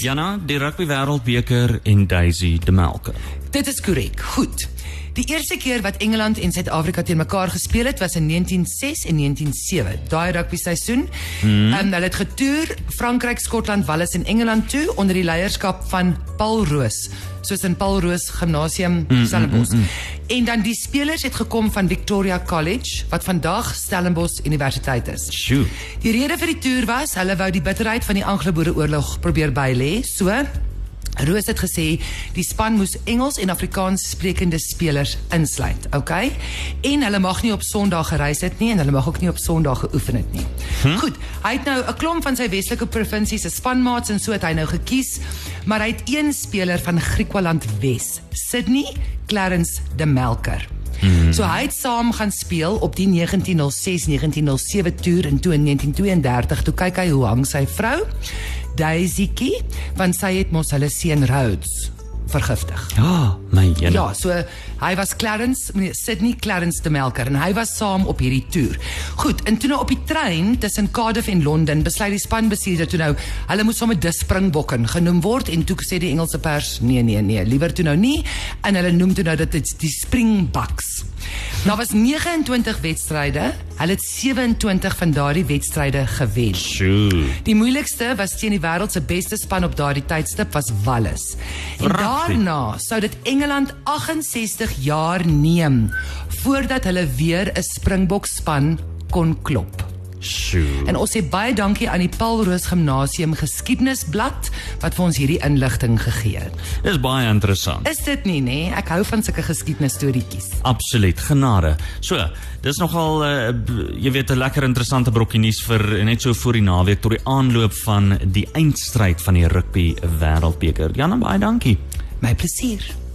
Jana, die rugby wêreldbeker en Daisy de Melker. Dit is korrek. Goed. Die eerste keer wat Engeland en Suid-Afrika teen mekaar gespeel het was in 1906 en 1907. Daai rugby seisoen. Hmm. Um, hulle het getoer Frankryk, Skotland, Wales en Engeland toe onder die leierskap van Paul Roos, soos in Paul Roos Gimnasium Stellenbosch. Mm, mm, mm, en dan die spelers het gekom van Victoria College wat vandag Stellenbosch Universiteit is. Sjoe. Die rede vir die toer was hulle wou die bitterheid van die Anglo-Boereoorlog probeer bylê. So Roos het gesê die span moes Engels en Afrikaans sprekende spelers insluit, okay? En hulle mag nie op Sondag gereis het nie en hulle mag ook nie op Sondag geoefen het nie. Hm? Goed, hy het nou 'n klomp van sy Weselike provinsies se spanmaats en so het hy nou gekies, maar hy het een speler van Griekwaland Wes, Sydney Clarence de Melker. Hmm. So hy het saam gaan speel op die 1906-1907 toer in 1932. Toe kyk hy hoe hang sy vrou Daisykie, want sy het mos hulle seun Rhodes vergiftig. Ja, my jene. Ja, so hy was Clarence, nee, Sydney Clarence de Melker en hy was saam op hierdie toer. Goed, en toe nou op die trein tussen Cardiff en Londen besluit die spanbestuurder toe nou hulle moet sommer dis springbokken genoem word en toe sê die Engelse pers nee nee nee, liewer toe nou nie en hulle noem toe nou dat dit die Springboks. Nou was 29 wedstryde. Hulle het 27 van daardie wedstryde gewen. Sjoe. Die moeilikste was teen die wêreld se beste span op daardie tydstip was Wallis. En daarna sou dit Engeland 68 jaar neem voordat hulle weer 'n Springbok span kon klop. Sjoe. En ons sê baie dankie aan die Paul Roos Gimnasium Geskiedenisblad wat vir ons hierdie inligting gegee het. Dis baie interessant. Is dit nie nê? Ek hou van sulke geskiedenisstorieetjies. Absoluut, genade. So, dis nogal uh, jy weet 'n lekker interessante brokkie nuus vir net so voor die naweek tot die aanloop van die eindstryd van die rugby wêreldbeker. Jan, baie dankie. My plesier.